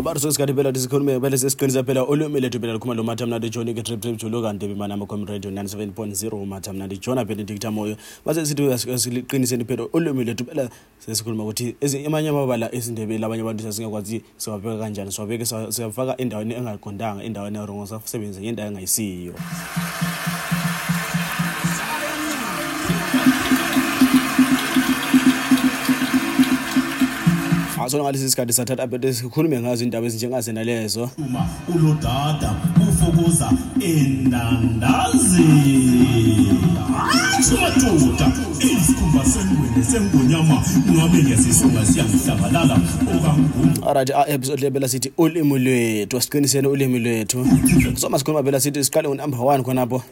abarso isikhathi phela tisikhulume phela sesiqinisa phela ulwimi lethu phela lukhuma lo matha mnandi joni ke trip trip jolo kanti bimana amakhom radio 97.0 matha mnandi jona phela ndikitha moyo base sithi siqiniseni phela ulwimi lethu phela sesikhuluma ukuthi amanye amabala esindebele abanye abantu sasingakwazi siwabeka kanjani siwabeke siyafaka endaweni engaqondanga endaweni erongo sasebenzisa ngendawo engayisiyo ngaso ngalesi sikhathi sathatha sikhulume ngazo indaba ezinjengazenalezo uludada ufukuza indandazi hatshi madoda isikhumba sengwele sengonyama ngabe ngiyasisonga siyangihlabalala okangungu alright a episode lebela sithi ulimi lwethu asiqinisele ulimi lwethu so masikhuluma phela sithi siqale ngonumber one khonapho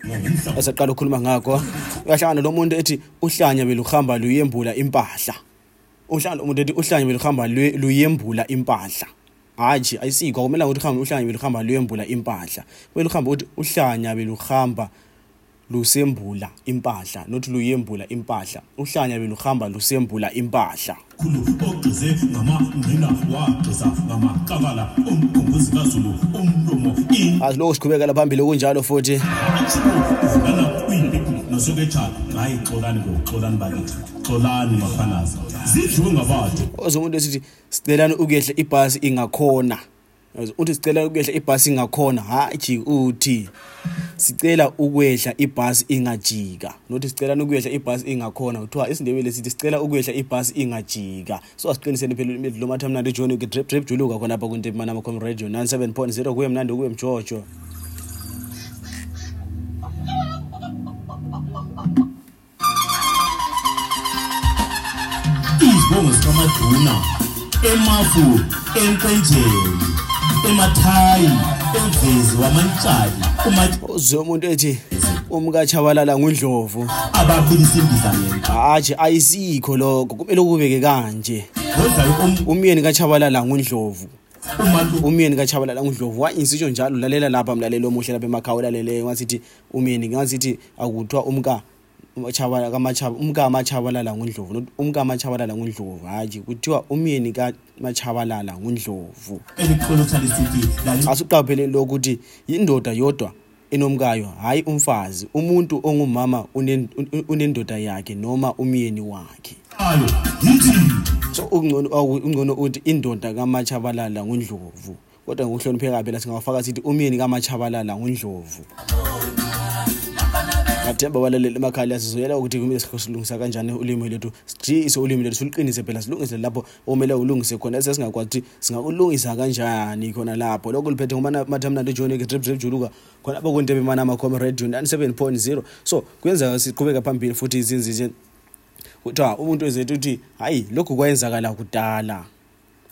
esaqala ukukhuluma ngakho uyahlangana lo muntu ethi uhlanya beluhamba luyembula impahla uhlangana umuntu ethi uhlanya beluhamba luyembula impahla hatshi ayisikho kumela ukuthi uhambe uhlanya beluhamba luyembula impahla kumele uhambe ukuthi uhlanya beluhamba lusembula impahla nothi luyembula impahla uhlanya beluhamba lusembula impahla khulu ogqize ngamangqina wagqiza ngamaqabala omkhumbuzi kazulu umlomo azi lokho siqhubekela phambili okunjalo futhi nosoketshana hayi xolani ngokuxolani bakithi xolani makhwanazi zidliwe ngabathi ozomuntu esithi sicelani ukuyehla ibhasi ingakhona uthi sicela ukuyehla ibhasi ingakhona hayi jika uthi sicela ukwehla ibhasi ingajika nothi sicela ukuyehla ibhasi ingakhona kuthiwa isindebele sithi sicela ukuyehla ibhasi ingajika so asiqiniseni phela ulimi lo matha mnandi ujoni drip drip juluka khona lapha kuntepi manama com radio 97.0 kuye mnandi kuye mjojo izibongo sikamaduna emafu enkwenjeni emathayi emvezi wamantshali uzwe umuntu ethi umkatshabalala ngundlovu ababilisindisa hatshi ayisikho lokho kumele ukubeke kanje um- umyeni katshabalala ngundlovu umyeni katshabalala ngundlovu wayintsitsho njalo lalela lapha mlaleli omuhle lapha emakhaya ulalele wasithi umyeni ngazithi akuthiwa umka umka amachabalala ngundlovu not umka amachabalala ngundlovu hatshi kuthiwa umyeni kamachabalala ngundlovu asuqaphele lokuthi yindoda yodwa enomkayo hhayi umfazi umuntu ongumama unendoda yakhe noma umyeni wakhe so ungcono uthi indoda kamachabalala ngundlovu kodwa ngokuhlonipheka phela singawafaka sithi umyeni kamatshabalala ngundlovu ngathemba balaleli emakhaya sizoyela ukuthi kumele silungisa kanjani ulimi lethu sijiyise ulimi lethu siluqinise phela silungise lapho okumele ulungise khona esesingakwazi ukuthi singakulungisa kanjani khona lapho lokho liphethe ngomathamnandi ujohnike drip drip juluka khona apho kuntebe mana amakhome radio 97.0 so kuyenzeka siqhubeka phambili futhi izinzi nje kuthiwa umuntu ezethu ukuthi hhayi lokhu kwayenzakala kudala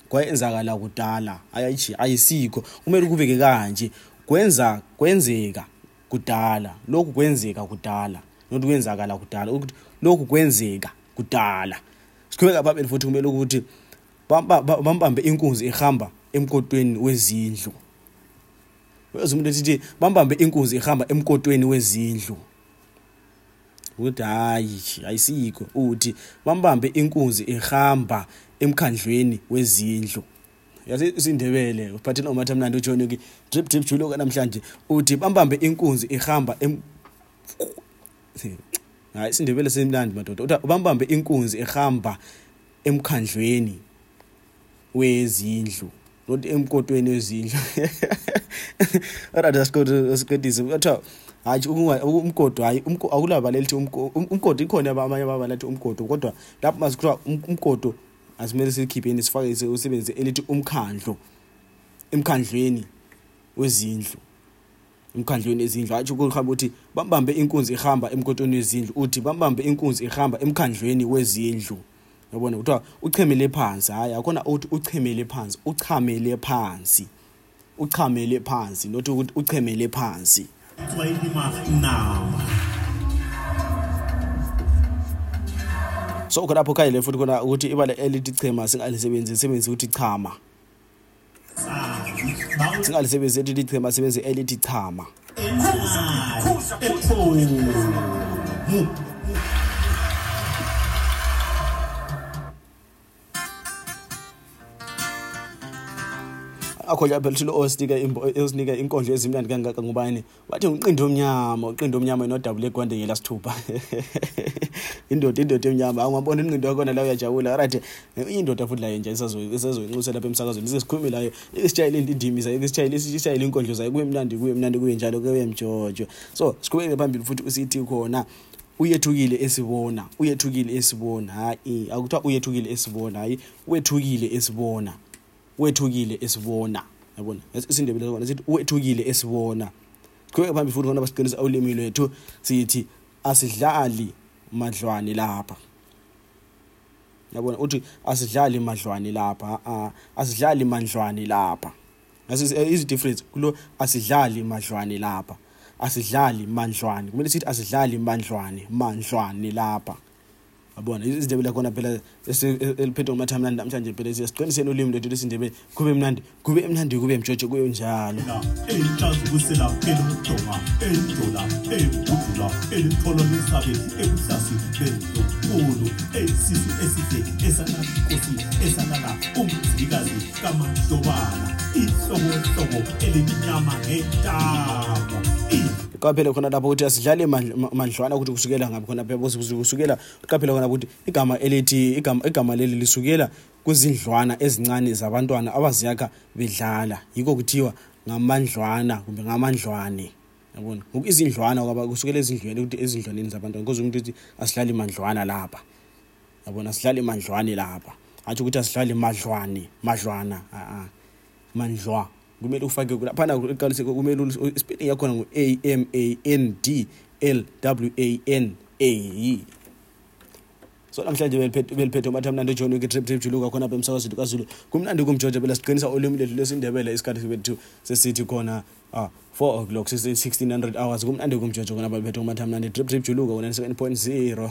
kwayenzakala kudala ayitshi ayisikho kumele ukubeke kanje kwenza kwenzeka kudala lokhu kwenzeka kudala not kwenzakala kudala ukuthi lokhu kwenzeka kudala siqhubeka phambili futhi kumele ukuthi bambambe inkunzi ihamba emkotweni wezindlu uyoze umuntu ethi bambambe inkunzi ihamba emkotweni wezindlu ukuthi hayi ayisiyikho uthi bambambe inkunzi ihamba emkhandlweni wezindlu yazi isindebele uphathini omatha mnandi uJohn ki drip drip julo kanamhlanje uthi bambambe inkunzi ihamba em hayi isindebele semnandi madoda uthi bambambe inkunzi ihamba emkhandlweni wezindlu not emkotweni wezindlu alright asiqedise kuthiwa hayi umgodo hayi akulaba lelithi um, umgodo ikhona abanye baba lathi umgodo kodwa lapho masikuthiwa um, umgodo asimele sikhipheni sifake usebenzise elithi umkhandlo emkhandlweni wezindlu emkhandlweni ezindlu athi ukuhamba ukuthi bambambe inkunzi ihamba emkotweni wezindlu uthi bambambe inkunzi ihamba emkhandlweni wezindlu yabona kuthiwa uchemele phansi hayi akhona uthi uchemele phansi uchamele phansi uchamele phansi not ukuthi uchemele phansi so khonapho khayile futhi khona ukuthi ibala elithi chema singalisebenzisi sebenzisa ukuthi chama singalisebenzisi ethi lichema sebenze elithi chama akho nje phela uthi lo-osti-ke osinike inkonzo ezimnandi kangaka ngubani wathi ngiqindi omnyama uqindi omnyama inodabula egwande ngelasithupha indoda indoda emnyama awungabona inqindo yakhona la uyajabula right indoda futhi layo nje isazoyinxusa lapha emsakazweni sesikhulume layo isitshayela indindimi zayo isitshayela isitshayela inkondlo zayo kuye mnandi kuye mnandi kuye njalo kuye mjojo so siqhubeke phambili futhi usithi khona uyethukile esibona uyethukile esibona hayi akuthiwa uyethukile esibona hayi wethukile esibona wethukile esibona yabona isindebele sona sithi wethukile esibona qhubeka phambili futhi khona basiqinisa ulimi lwethu sithi asidlali madlwane lapha yabona uthi asidlali madlwane lapha asidlali mandlwane lapha ngase eh, is difference kulo asidlali madlwane lapha asidlali mandlwane kumele sithi asidlali mandlwane mandlwane lapha abona izindebele yakhona phela eliphethe ngomathi amnandi namhlanje phela siyaziqiniseni ulimi lethu lesindebele kube mnandi kube mnandi kube mjojo kuyo njalo eyihlazukusela elidonga elidola elibhudula elithola lesabe ebuhlasi benkulu eyisisu eside esanalikosi esanala umzilikazi kamadlobana ihlobohlobo elimnyama ngentamo uqaphele khona lapho ukuthi asidlale mandlwana ukuthi kusukela ngapi khona phela kusukela uqaphele khona ukuthi igama elithi igama leli lisukela kuzindlwana ezincane zabantwana abaziyakha bedlala yikho kuthiwa ngamandlwana kumbe ngamandlwane yabona ngoku izindlwana kwaba kusukela ezindlweni ukuthi ezindlwaneni zabantwana because umuntu uthi asihlali mandlwana lapha yabona asihlali mandlwane lapha hatshi ukuthi asihlali madlwane madlwana a-a mandlwa kumele ufake laphana uqalise kumele ispelling yakhona ngu a m a n d l w a n a so namhlanje beliphethe umathi amnandi john wikitriptripjuluka khona apha emsakazweni kazulu kumnandi kumjoja phela siqinisa ulimi lethu lesindebele isikhathi bethu sesithi khona ah, 4 o'clock 1600 hours kumnandi kumjoja khona apha bephethe umathi amnandi triptripjuluka 197.0